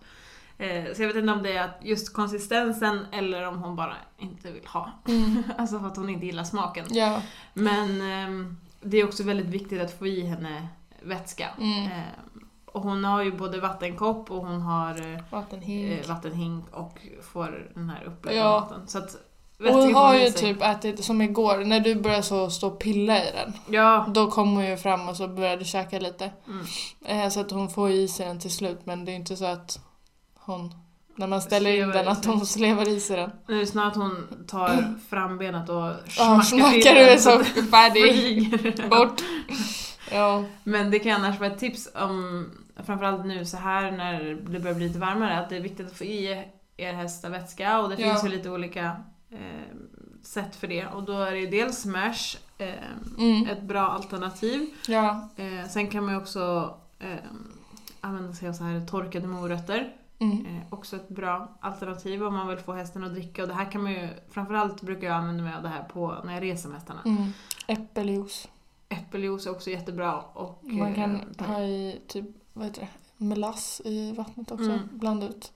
Eh, så jag vet inte om det är just konsistensen eller om hon bara inte vill ha. Mm. [LAUGHS] alltså för att hon inte gillar smaken. Ja. Men ehm, det är också väldigt viktigt att få i henne vätska. Mm. Eh, och hon har ju både vattenkopp och hon har eh, Vattenhink. eh, vattenhink och får den här uppblöta Ja. maten. Så att och hon har i ju typ ätit, som igår, när du började så stå och pilla i den. Ja, Då kom hon ju fram och så började käka lite. Mm. Så att hon får ju i sig den till slut men det är inte så att hon, när man ställer in den, i att hon slevar i sig den. nu är det snarare att hon tar frambenet och Ja, smackar smackar till du den så färdig, bort. [LAUGHS] Ja. Men det kan annars vara ett tips om, framförallt nu så här när det börjar bli lite varmare, att det är viktigt att få i er hästar vätska och det Ja. finns ju lite olika eh, sätt för det. Och då är det ju dels smash, eh, Mm. ett bra alternativ. Ja. Eh, sen kan man ju också eh, använda sig av så här torkade morötter. Mm. Eh, också ett bra alternativ om man vill få hästen att dricka. Och det här kan man ju, framförallt brukar jag använda mig av det här på, när jag reser med hästarna. Mm. Äppeljuice. Äppeljuice är också jättebra. Och, Man kan eh, ha i typ, vad heter det, melass i vattnet också. Mm. Blanda ut.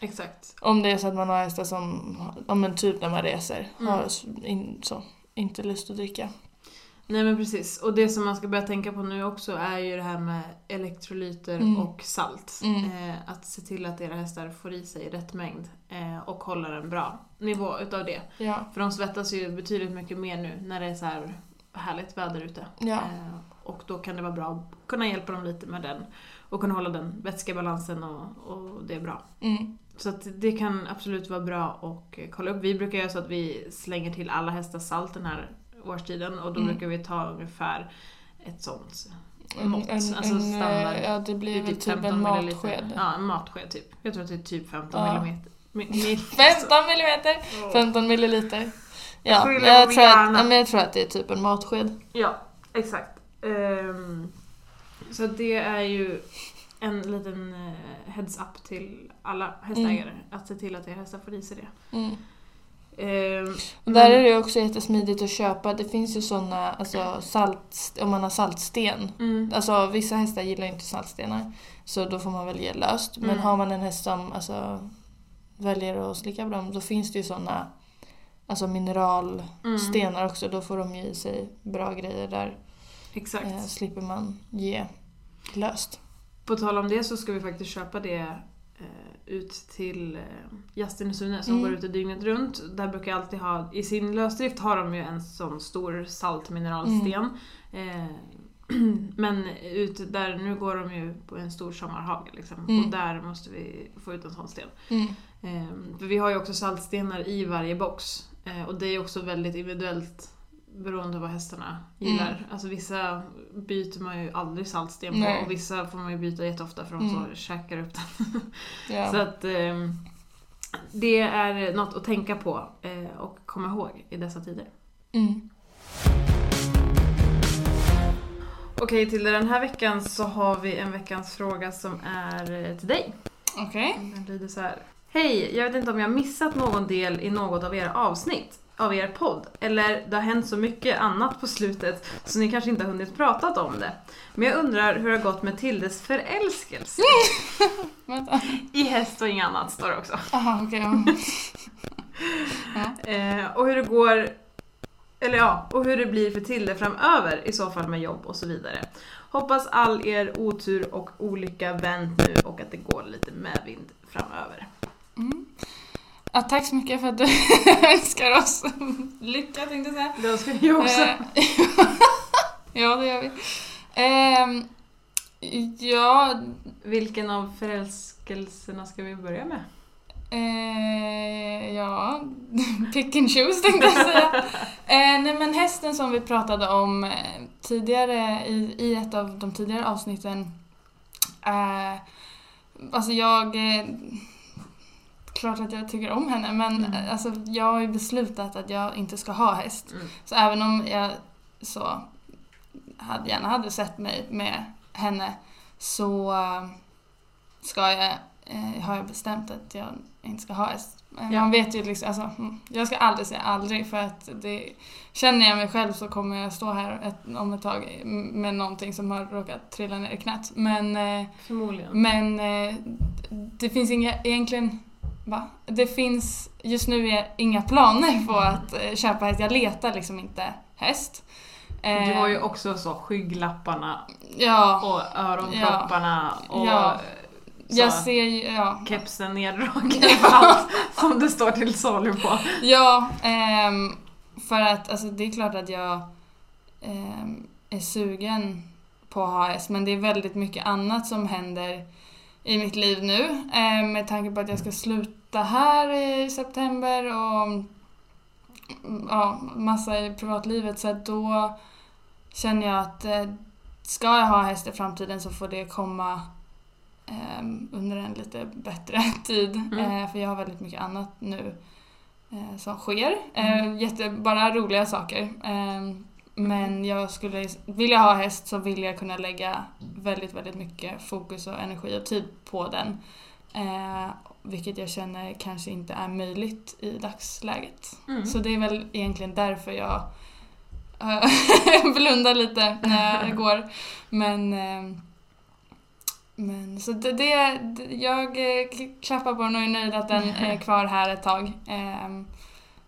Exakt. Om det är så att man har hästar som, ja men typ när man reser, Mm. har in, så, inte lust att dricka. Nej men precis. Och det som man ska börja tänka på nu också är ju det här med elektrolyter Mm. och salt. Mm. Eh, att se till att era hästar får i sig rätt mängd eh, och håller en bra nivå utav det. Ja. För de svettas ju betydligt mycket mer nu när det är så här härligt väder ute. Ja. Eh, och då kan det vara bra att kunna hjälpa dem lite med den och kunna hålla den vätskebalansen och, och det är bra. Mm. Så det kan absolut vara bra att eh, kolla upp. Vi brukar göra så att vi slänger till alla hästar salt den här årstiden och då Mm. brukar vi ta ungefär ett sånt mått. en, alltså en, standard. eh, Ja, det blir väl typ en matsked. Ja, en matsked typ. Jag tror att det är typ 15 Ja. millimeter. Mi, [LAUGHS] mi, 15 millimeter! 15 milliliter. Ja, jag, tror att, ja, men jag tror att det är typ en matsked. Ja, exakt. Ehm, så det är ju en liten eh, heads up till alla hästägare. Att se till att era hästar får i sig det. Mm. Ehm, Och där men- är det också jättesmidigt att köpa. Det finns ju såna, alltså salt, om man har saltsten. Mm. Alltså vissa hästar gillar inte saltstenar. Så då får man väl ge löst. Men Mm. har man en häst som alltså, väljer att slicka på dem då finns det ju såna alltså mineralstenar Mm. också. Då får de ge i sig bra grejer där. Exakt. Eh, slipper man ge löst. På tal om det så ska vi faktiskt köpa det eh, ut till eh, Justin och Sune som Mm. går ute dygnet runt. Där brukar jag alltid ha, i sin lösdrift har de ju en sån stor saltmineralsten. Mm. Eh, [CLEARS THROAT] men ut där, nu går de ju på en stor sommarhage liksom. Mm. Och där måste vi få ut en sån sten. Mm. Eh, för vi har ju också saltstenar i varje box. Eh, och det är också väldigt individuellt beroende på vad hästarna gillar. Mm. Alltså vissa byter man ju aldrig saltsten på Nej. och vissa får man ju byta jätteofta för de Mm. så käkar upp den. [LAUGHS] Ja. Så att ehm, det är något att tänka på eh, och komma ihåg i dessa tider. Mm. Okej, till den här veckan så har vi en veckans fråga som är eh, till dig. Okej. Den lyder så här. Hej, jag vet inte om jag missat någon del i något av era avsnitt av er podd. Eller det har hänt så mycket annat på slutet så ni kanske inte har hunnit prata om det. Men jag undrar hur det har gått med Tildes förälskelse. [LAUGHS] I häst och inget annat står det också. Aha, okej. [LAUGHS] ja. Eh, och hur det går, eller ja, och hur det blir för Tilde framöver i så fall med jobb och så vidare. Hoppas all er otur och olycka vänt nu och att det går lite medvind framöver. Ja, tack så mycket för att du [LAUGHS] önskar oss lycka tänkte jag säga. Det önskar jag också. Eh, [LAUGHS] ja, det gör vi. Ehm, ja, Vilken av förälskelserna ska vi börja med? eh, ja, [LAUGHS] pick and choose tänkte jag säga. Eh, nej men hästen som vi pratade om eh, tidigare i, i ett av de tidigare avsnitten. Eh, alltså jag... Klart att jag tycker om henne men eh, alltså, jag har ju beslutat att jag inte ska ha häst. Mm. Så även om jag så hade, gärna hade sett mig med henne så eh, ska jag, eh, har jag bestämt att jag inte ska ha häst. Ja. Man vet ju liksom, alltså, mm, jag ska aldrig säga aldrig för att det, känner jag mig själv så kommer jag stå här ett, om ett tag med någonting som har råkat trilla ner i knät. Men, eh, Förmodligen. men eh, det finns inga, egentligen, va? Det finns just nu inga planer på att eh, köpa häst. Jag letar liksom inte häst. Eh, Du har ju också så skygglapparna Ja, och öronpropparna och Ja. så jag ser ja. kepsen neddragen [LAUGHS] och allt som det står till salu på. Ja, ehm, för att alltså, det är klart att jag ehm, är sugen på att ha häst men det är väldigt mycket annat som händer i mitt liv nu. Ehm, med tanke på att jag ska sluta här i september och mm, ja, massa i privatlivet så då känner jag att eh, ska jag ha häst i framtiden så får det komma ehm, under en lite bättre [LAUGHS] tid. Mm. Eh, för jag har väldigt mycket annat nu eh, som sker. Eh, jätte, bara roliga saker. Men jag skulle, vill jag ha häst så vill jag kunna lägga väldigt, väldigt mycket fokus och energi och tid på den. Eh, vilket jag känner kanske inte är möjligt i dagsläget. Mm. Så det är väl egentligen därför jag eh, [LAUGHS] blundar lite när jag [LAUGHS] går. Men, eh, men så det, det, jag eh, klappar på den och är nöjd att den är [LAUGHS] kvar här ett tag. Eh,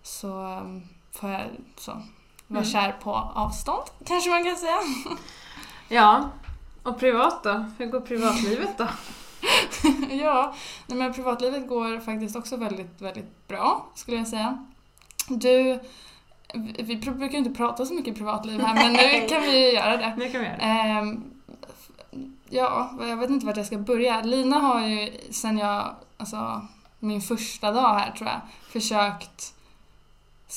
så eh, får jag så, vara Mm. kär på avstånd, kanske man kan säga. Ja, och privat då? Hur går privatlivet då? [LAUGHS] ja, men privatlivet går faktiskt också väldigt, väldigt bra skulle jag säga. Du, vi vi brukar ju inte prata så mycket privatliv här men nu kan vi göra det. Nu kan vi göra det. Ehm, ja, jag vet inte vart jag ska börja. Lina har ju sen jag, alltså min första dag här tror jag, försökt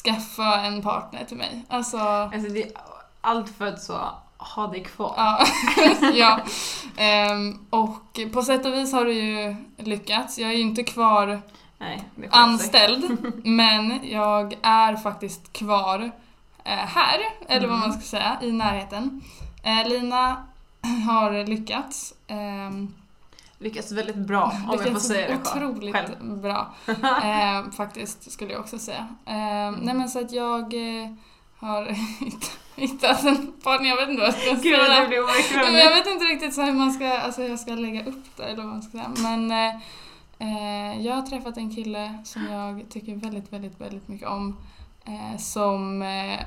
skaffa en partner till mig. Alltså, Alltså det allt för att så ha dig kvar. ja. [LAUGHS] ja. Ehm, och på sätt och vis har det ju lyckats. Jag är ju inte kvar Nej, anställd, [LAUGHS] men jag är faktiskt kvar eh, här, eller vad man ska säga, i närheten. Eh, Lina har lyckats. Lyckas väldigt bra om jag får lyckats säga det otroligt själv. bra. [LAUGHS] Eh, faktiskt, skulle jag också säga. Eh, nej men så att jag eh, har [LAUGHS] hitt- hittat en partner, jag vet inte vad jag ska Gud säga. obekväm men jag vet inte riktigt så hur man ska, alltså jag ska lägga upp det eller vad man ska säga. Men eh, eh, jag har träffat en kille som jag tycker väldigt, väldigt, väldigt mycket om. Eh, som,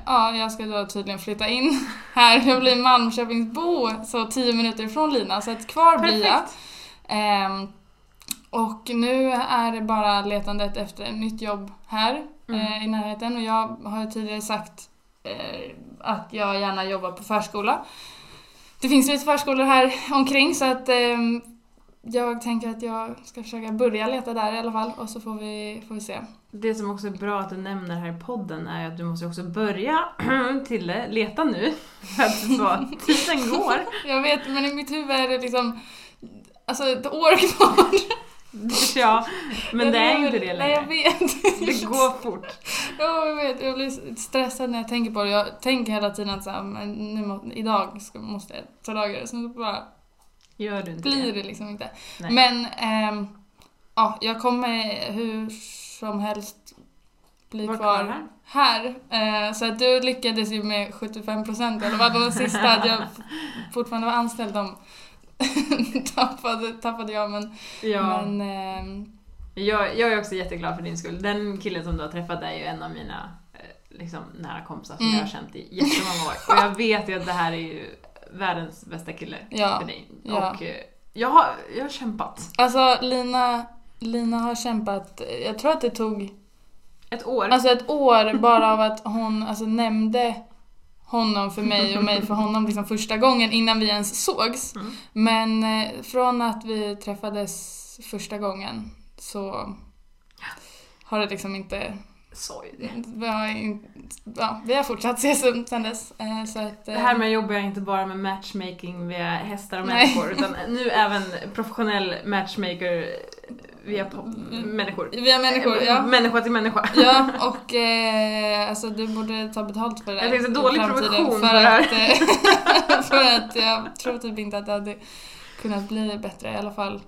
ja jag ska då tydligen flytta in här. Jag blir Malmköpingsbo, så tio minuter ifrån Lina. Så att kvar blir jag. Ehm, och nu är det bara letandet efter ett nytt jobb här Mm. eh, i närheten. Och jag har ju tidigare sagt eh, att jag gärna jobbar på förskola. Det finns lite förskolor här omkring så att ehm, jag tänker att jag ska försöka börja leta där i alla fall och så får vi, får vi se. Det som också är bra att du nämner här i podden är att du måste också börja [CLEARS THROAT] till det, leta nu. [LAUGHS] För att så, tiden går. [LAUGHS] Jag vet, men i mitt huvud är det liksom alltså ett år kvar. [LAUGHS] Ja, men det är inte det Nej, jag längre. vet. Det går fort. Ja, jag vet. Jag blir stressad när jag tänker på det. Jag tänker hela tiden att så här, men nu må, idag ska, måste jag ta tag i det. Sen så bara Gör du inte blir det? det liksom inte. Nej. Men ehm, ja, jag kommer hur som helst bli Var kvar kvar här? här. Eh, så att du lyckades ju med 75% eller vad de sista att jag [LAUGHS] fortfarande var anställd. De [LAUGHS] tappade, tappade jag men, Ja. men ehm, Jag, jag är också jätteglad för din skull. Den killen som du har träffat är ju en av mina eh, liksom, nära kompisar som Mm. jag har känt i jättemånga år. Och jag [LAUGHS] vet ju att det här är ju världens bästa kille Ja, för dig. ja. Och eh, jag har, jag har kämpat. Alltså Lina, Lina har kämpat, jag tror att det tog Ett år. alltså ett år bara av att hon alltså, nämnde honom för mig och mig för honom liksom första gången innan vi ens sågs. Mm. Men eh, från att vi träffades första gången så har det liksom inte... Sa ju det. Vi har, in, ja, vi har fortsatt ses sen dess. Eh, så att, eh, Det här med jobbar jag inte bara med matchmaking via hästar och Nej. människor utan [LAUGHS] nu även professionell matchmaker via människor. Via människor, ja. Människa till människa. Ja, [LAUGHS] och eh, alltså du borde ta betalt för det där. Det finns en i dålig provision för för det här. att, eh, [LAUGHS] för att jag tror typ inte att det hade kunnat bli bättre i alla fall.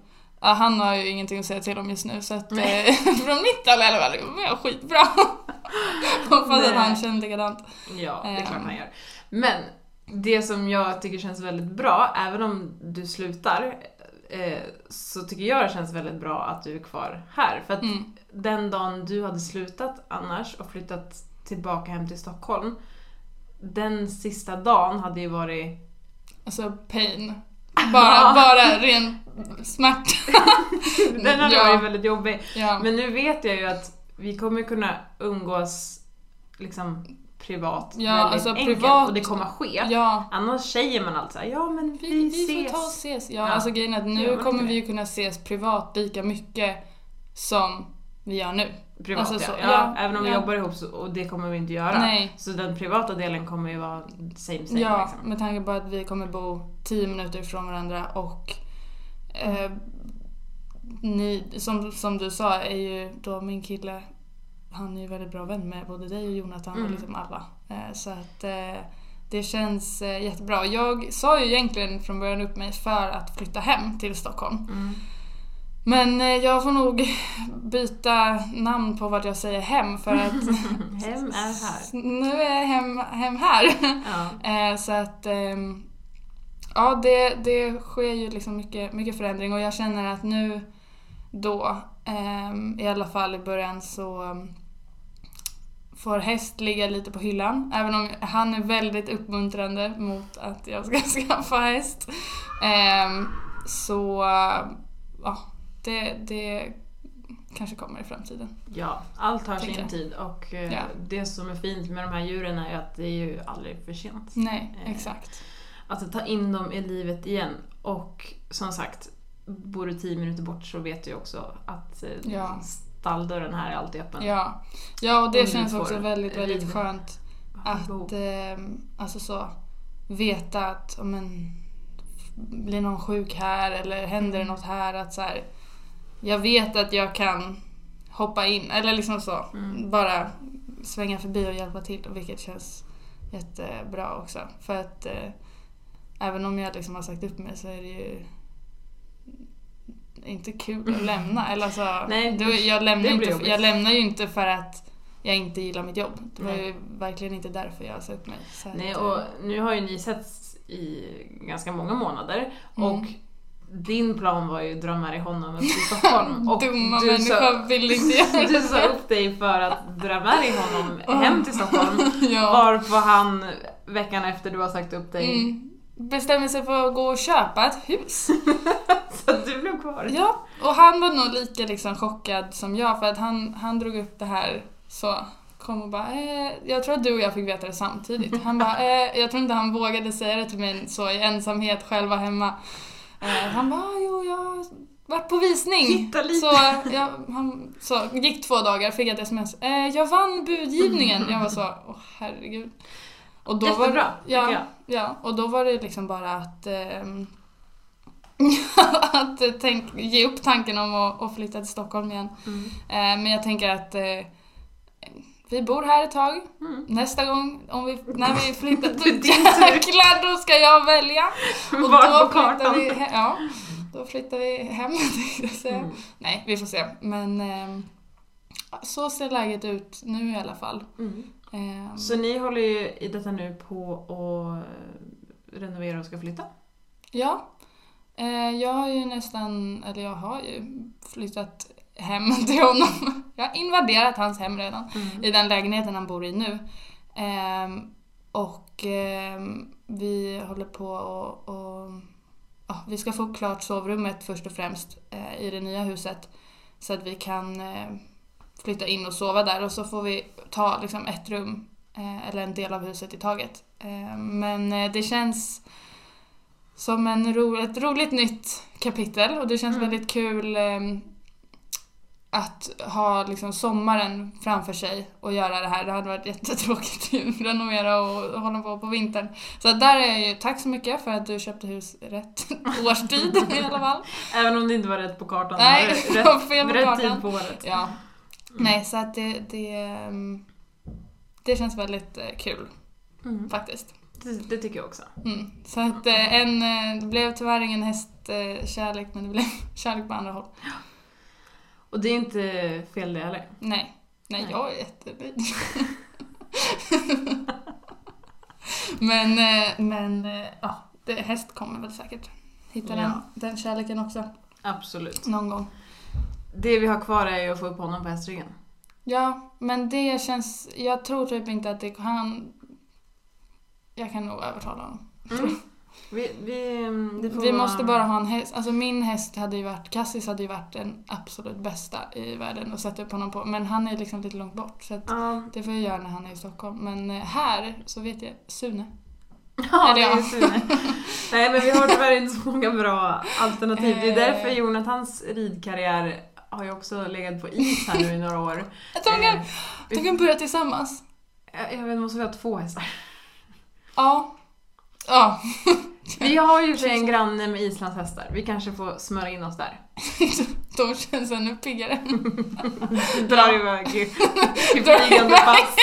Ja, han har ju ingenting att säga till om just nu så att eh, [LAUGHS] från mitt håll i alla fall, det jag skitbra. [LAUGHS] Hoppas att han känner likadant. Ja, det är klart han gör. Men det som jag tycker känns väldigt bra, även om du slutar, eh, så tycker jag det känns väldigt bra att du är kvar här. För att Mm. den dagen du hade slutat annars och flyttat tillbaka hem till Stockholm, den sista dagen hade ju varit... Alltså pain. Bara, bara ren smärta. [LAUGHS] Den hade Ja. varit väldigt jobbig. Ja. Men nu vet jag ju att vi kommer kunna umgås liksom privat Ja, väldigt alltså enkelt privat- och det kommer ske. ja. Annars säger man alltid ja men vi, Vi, vi ses. får ta och ses. Ja, Ja. alltså grejen är att nu kommer vi ju kunna ses privat lika mycket som vi gör nu. Privat Alltså ja. så- ja. ja, Även om vi ja. jobbar ihop så, och det kommer vi inte göra. Nej. Så den privata delen kommer ju vara same same Ja, liksom. med tanke på att vi kommer bo 10 minuter ifrån varandra och eh, ni, som, som du sa, är ju då min kille, han är ju väldigt bra vän med både dig och Jonathan och Mm. liksom alla. Eh, så att eh, det känns eh, jättebra. Jag sa ju egentligen från början upp mig för att flytta hem till Stockholm. Mm. Men eh, jag får nog byta namn på vad jag säger hem för att [LAUGHS] Hem [LAUGHS] är här. nu är jag hem, hem här. Ja. [LAUGHS] Eh, så att ehm, ja, det, det sker ju liksom mycket, mycket förändring och jag känner att nu då, ehm, i alla fall i början så ehm, får häst ligga lite på hyllan. Även om han är väldigt uppmuntrande mot att jag ska skaffa häst. Så ja, det, det kanske kommer i framtiden. ja, allt har sin jag. tid och eh, Ja. det som är fint med de här djuren är att det är ju aldrig för sent. Nej, Eh, exakt. Att ta in dem i livet igen. Och som sagt, bor du 10 minuter bort så vet du ju också att eh, Ja. stalldörren här är alltid öppen. Ja, ja och det Om känns också väldigt, väldigt rid- skönt att eh, alltså så, veta att om en, blir någon sjuk här eller händer det något här att så här, jag vet att jag kan hoppa in eller liksom så Mm. bara svänga förbi och hjälpa till vilket känns jättebra också för att eh, även om jag liksom har sagt upp mig så är det ju inte kul att lämna. [LAUGHS] Eller alltså, Nej, då, jag, lämnar inte, jobbigt. jag lämnar ju inte för att jag inte gillar mitt jobb. Det var Nej. ju verkligen inte därför jag sa upp mig. Nej, att, och eh, nu har ju ni setts i ganska många månader Mm. och din plan var ju att med dig honom upp till Stockholm. [LAUGHS] Och Dumma du människa vill inte göra [LAUGHS] du sa upp dig för att med dig honom [LAUGHS] hem till Stockholm. Ja. Varpå han veckan efter du har sagt upp dig, Mm. Bestämmer sig för att gå och köpa ett hus. så att du blev kvar. Ja, och han var nog lika liksom chockad som jag för att han, han drog upp det här så. Kom och bara, eh, jag tror att du och jag fick veta det samtidigt. Han bara, eh, jag tror inte han vågade säga det till mig så i ensamhet själva hemma. Eh, han bara, jo jag varit på visning. Titta lite. Så, jag, han, så gick två dagar, fick ett sms. Eh, jag vann budgivningen. Jag var så, åh herregud. Och då Jättebra, var, ja, jag. ja, och då var det liksom bara att ehm, [LAUGHS] att eh, tänk, ge upp tanken om att, att flytta till Stockholm igen. Mm. Eh, men jag tänker att eh, vi bor här ett tag. Mm. Nästa gång, om vi, när vi [LAUGHS] flyttar, tur. jäklar då ska jag välja. [LAUGHS] Och Var då på kartan. vi, ja, då flyttar vi hem. [LAUGHS] Mm. Nej, vi får se. Men ehm, så ser läget ut nu i alla fall. Mm. Ehm, Så ni håller ju i detta nu på att renovera och ska flytta? Ja. Eh, jag har ju nästan, eller jag har ju flyttat hem [LAUGHS] till honom. Jag har invaderat hans hem redan. Mm. I den lägenheten han bor i nu. Ehm, och Och eh, vi håller på och, och ja, vi ska få klart sovrummet först och främst eh, i det nya huset. Så att vi kan eh, flytta in och sova där och så får vi ta liksom, ett rum eh, eller en del av huset i taget. Eh, men eh, det känns som en ro, ett roligt nytt kapitel och det känns Mm. väldigt kul eh, att ha liksom sommaren framför sig och göra det här. Det hade varit jättetråkigt [LAUGHS] att renovera och hålla på på vintern. Så där är jag ju, tack så mycket för att du köpte hus rätt [LAUGHS] årstid i alla fall. Även om det inte var rätt på kartan. Nej, rätt, fel på rätt kartan. tid på året. Ja. Nej, så att det, det, ehm, det känns väldigt eh, kul Mm. faktiskt. Det, det tycker jag också. Mm. Så att eh, en, eh, det blev tyvärr ingen hästkärlek men det blev [LAUGHS] kärlek på andra håll. Och det är inte fel det heller. Nej, nej, Nej. jag är jättenöjd. [LAUGHS] men, eh, men eh, ja, det, häst kommer väl säkert hitta den, Ja. den kärleken också Absolut. någon gång. Det vi har kvar är ju att få upp honom på hästryggen. Ja, men det känns... Jag tror typ inte att det han... Jag kan nog övertala honom. Mm. Vi, vi, mm, Vi måste bara ha en häst. Alltså min häst hade ju varit... Cassis hade ju varit den absolut bästa i världen att sätta upp honom på. Men han är liksom lite långt bort. Så Ja, det får jag göra när han är i Stockholm. Men eh, här så vet jag Sune. [LAUGHS] ja det är Sune. [LAUGHS] Nej men vi har tyvärr inte så många bra alternativ. Det är därför Eh. Jonathans ridkarriär har ju också legat på is här nu i några år. [LAUGHS] Jag tror de kan, Eh, de kan börja tillsammans. Jag jag vet, måste vi ha två hästar? Ja. Ja. [LAUGHS] Vi har ju för en granne med islandshästar. Vi kanske får smöra in oss där. [LAUGHS] De känns ännu piggare. [LAUGHS] Drar iväg i, flygande pass.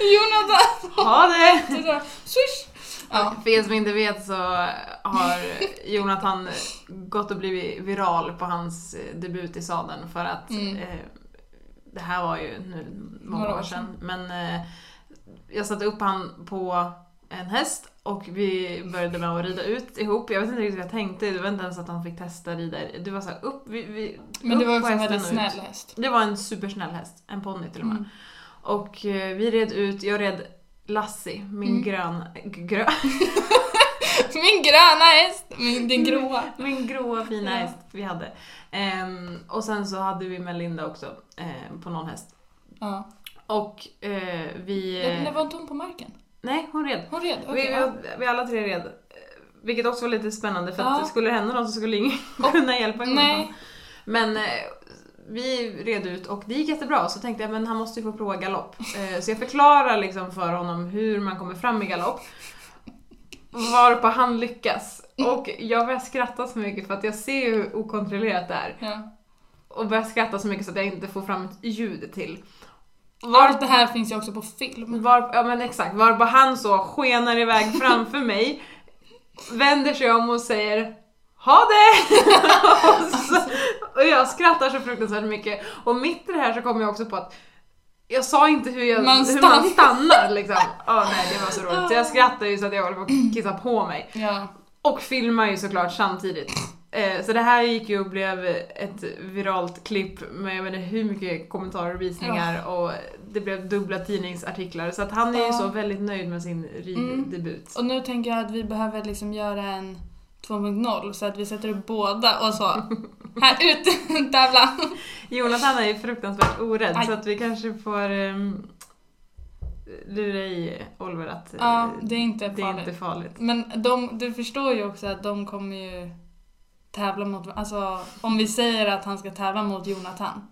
Jonathan! Ha det! Swish! Ja. För er som inte vet så har Jonathan gått och blivit viral på hans eh, debut i sadeln för att Mm. eh, det här var ju nu många år sedan. Men eh, jag satte upp han på en häst och vi började med att rida ut ihop. Jag vet inte riktigt vad jag tänkte, det var inte ens att han fick testa rida. Det var så här upp, vi, vi, Men det var också en väldigt snäll häst. Det var en supersnäll häst, en ponny till och med. Mm. Och eh, vi red ut, jag red Lassie, min Mm. grön, grö, [LAUGHS] Min gröna häst! Min, din gråa. [LAUGHS] min gråa fina Ja. häst vi hade. Ehm, och sen så hade vi Melinda också ehm, på någon häst. Ja. Och eh, vi... Det, det var inte hon på marken? Nej, hon red. Hon red? vi, Okej. ja. vi, vi alla tre red. Vilket också var lite spännande för Ja. att skulle det hända något så skulle ingen [LAUGHS] kunna hjälpa Jonathan. Nej. Men eh, vi red ut och det gick jättebra så tänkte jag men han måste ju få prova galopp. Eh, så jag förklarar liksom för honom hur man kommer fram i galopp. Varpå han lyckas. Och jag börjar skratta så mycket för att jag ser hur okontrollerat det är. Ja. Och börjar skratta så mycket så att jag inte får fram ett ljud till. Allt det här finns ju också på film. Var, ja men exakt, varpå han så skenar iväg framför mig, vänder sig om och säger Ha det! [LAUGHS] och, så, och jag skrattar så fruktansvärt mycket. Och mitt i det här så kommer jag också på att jag sa inte hur, jag, Man hur man stannar. liksom. Ja nej det var så roligt. Så jag skrattar ju så att jag håller på att kissa på mig. Ja. Och filmar ju såklart samtidigt. Eh, så det här gick ju och blev ett viralt klipp med jag vet inte hur mycket kommentarer och visningar och det blev dubbla tidningsartiklar. Så att han är ju Ja. så väldigt nöjd med sin riddebut. Och nu tänker jag att vi behöver liksom göra en 2.0 så att vi sätter upp båda och så. [LAUGHS] Här ut, tävla! Jonathan är ju fruktansvärt orädd Aj. så att vi kanske får um, lura i Oliver att eh, Ja, det är inte det är farligt. inte farligt. Men de, du förstår ju också att de kommer ju tävla mot, alltså om vi säger att han ska tävla mot Jonathan.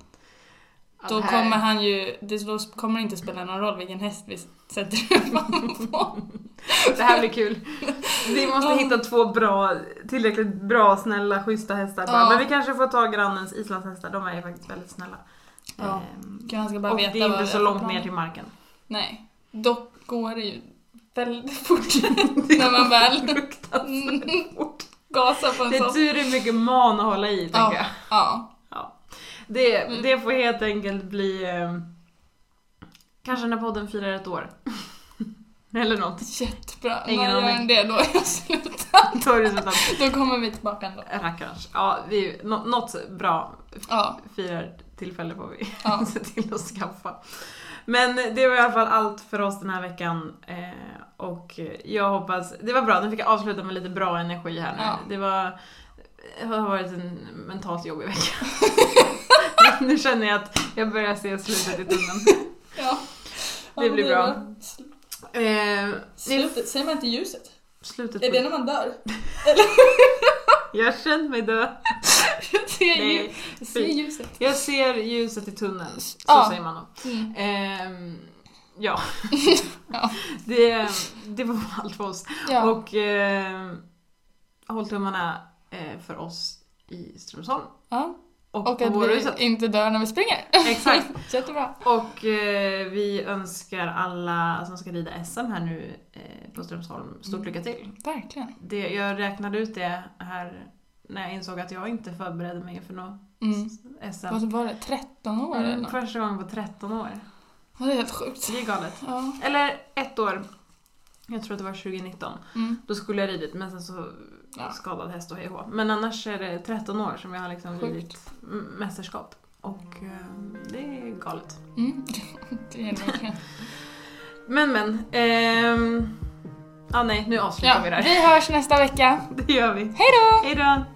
Ja, Då här- kommer han ju, det, kommer inte spela någon roll vilken häst vi sätter [LAUGHS] upp honom på. Det här blir kul. Vi måste Ja. hitta två bra, tillräckligt bra, snälla, schyssta hästar. Ja. Men vi kanske får ta grannens islandshästar, de är ju faktiskt väldigt snälla. Ja. Ehm, ska bara och veta det är inte så långt ner till marken. Nej. Dock går det ju väldigt fort [LAUGHS] när man väl Fruktansvärt fort. Gasar på en Det är sån. tur är mycket man att hålla i, tänker Ja. jag. Ja. Det, Mm. det får helt enkelt bli... ehm, kanske när podden firar ett år. [LAUGHS] Eller något. Jättebra. Ingen När aning. det då är jag [LAUGHS] slutat. Då är det så att Då kommer vi tillbaka ändå. Rackarns. Ja, vi, nå- något bra Ja. firar tillfälle får vi Ja. [LAUGHS] se till att skaffa. Men det var i alla fall allt för oss den här veckan. Eh, och jag hoppas, det var bra, nu fick jag avsluta med lite bra energi här nu. Ja. Det var, det har varit en mentalt jobbig vecka. [LAUGHS] nu känner jag att jag börjar se slutet i tunneln. [LAUGHS] Ja. Det blir bra. Eh, Slutet, säger man inte ljuset? slutet Är det när man dör? [LAUGHS] Jag känner mig dö. Jag ser, Nej, ljus, jag ser ljuset. Jag ser ljuset i tunneln, så Ja. säger man då. Mm. Ehm, ja. [LAUGHS] Ja. Det, det var [LAUGHS] allt för oss. Ja. Och eh, håll tummarna eh, för oss i Strömsholm. ja. Och, Och att vi inte dör när vi springer. Exakt. [LAUGHS] Jättebra. Och eh, vi önskar alla som ska rida SM här nu eh, på Strömsholm stort Mm. lycka till. Verkligen. Det, jag räknade ut det här när jag insåg att jag inte förberedde mig för något Mm. SM. Vad var det? 13 år Mm, första gången på 13 år. Ja, det är helt sjukt. Det är galet. Ja. Eller ett år. Jag tror att det var 2019. Mm. Då skulle jag ridit men sen så Ja. skadad häst och hej. Men annars är det 13 år som jag har liksom Sjukt. ridit mästerskap. Och eh, det är galet. Mm. [LAUGHS] Det är det. Men men. ehm, Ja nej, nu avslutar Ja, vi det här. vi hörs nästa vecka. [LAUGHS] Det gör vi. Hej då! Hej då!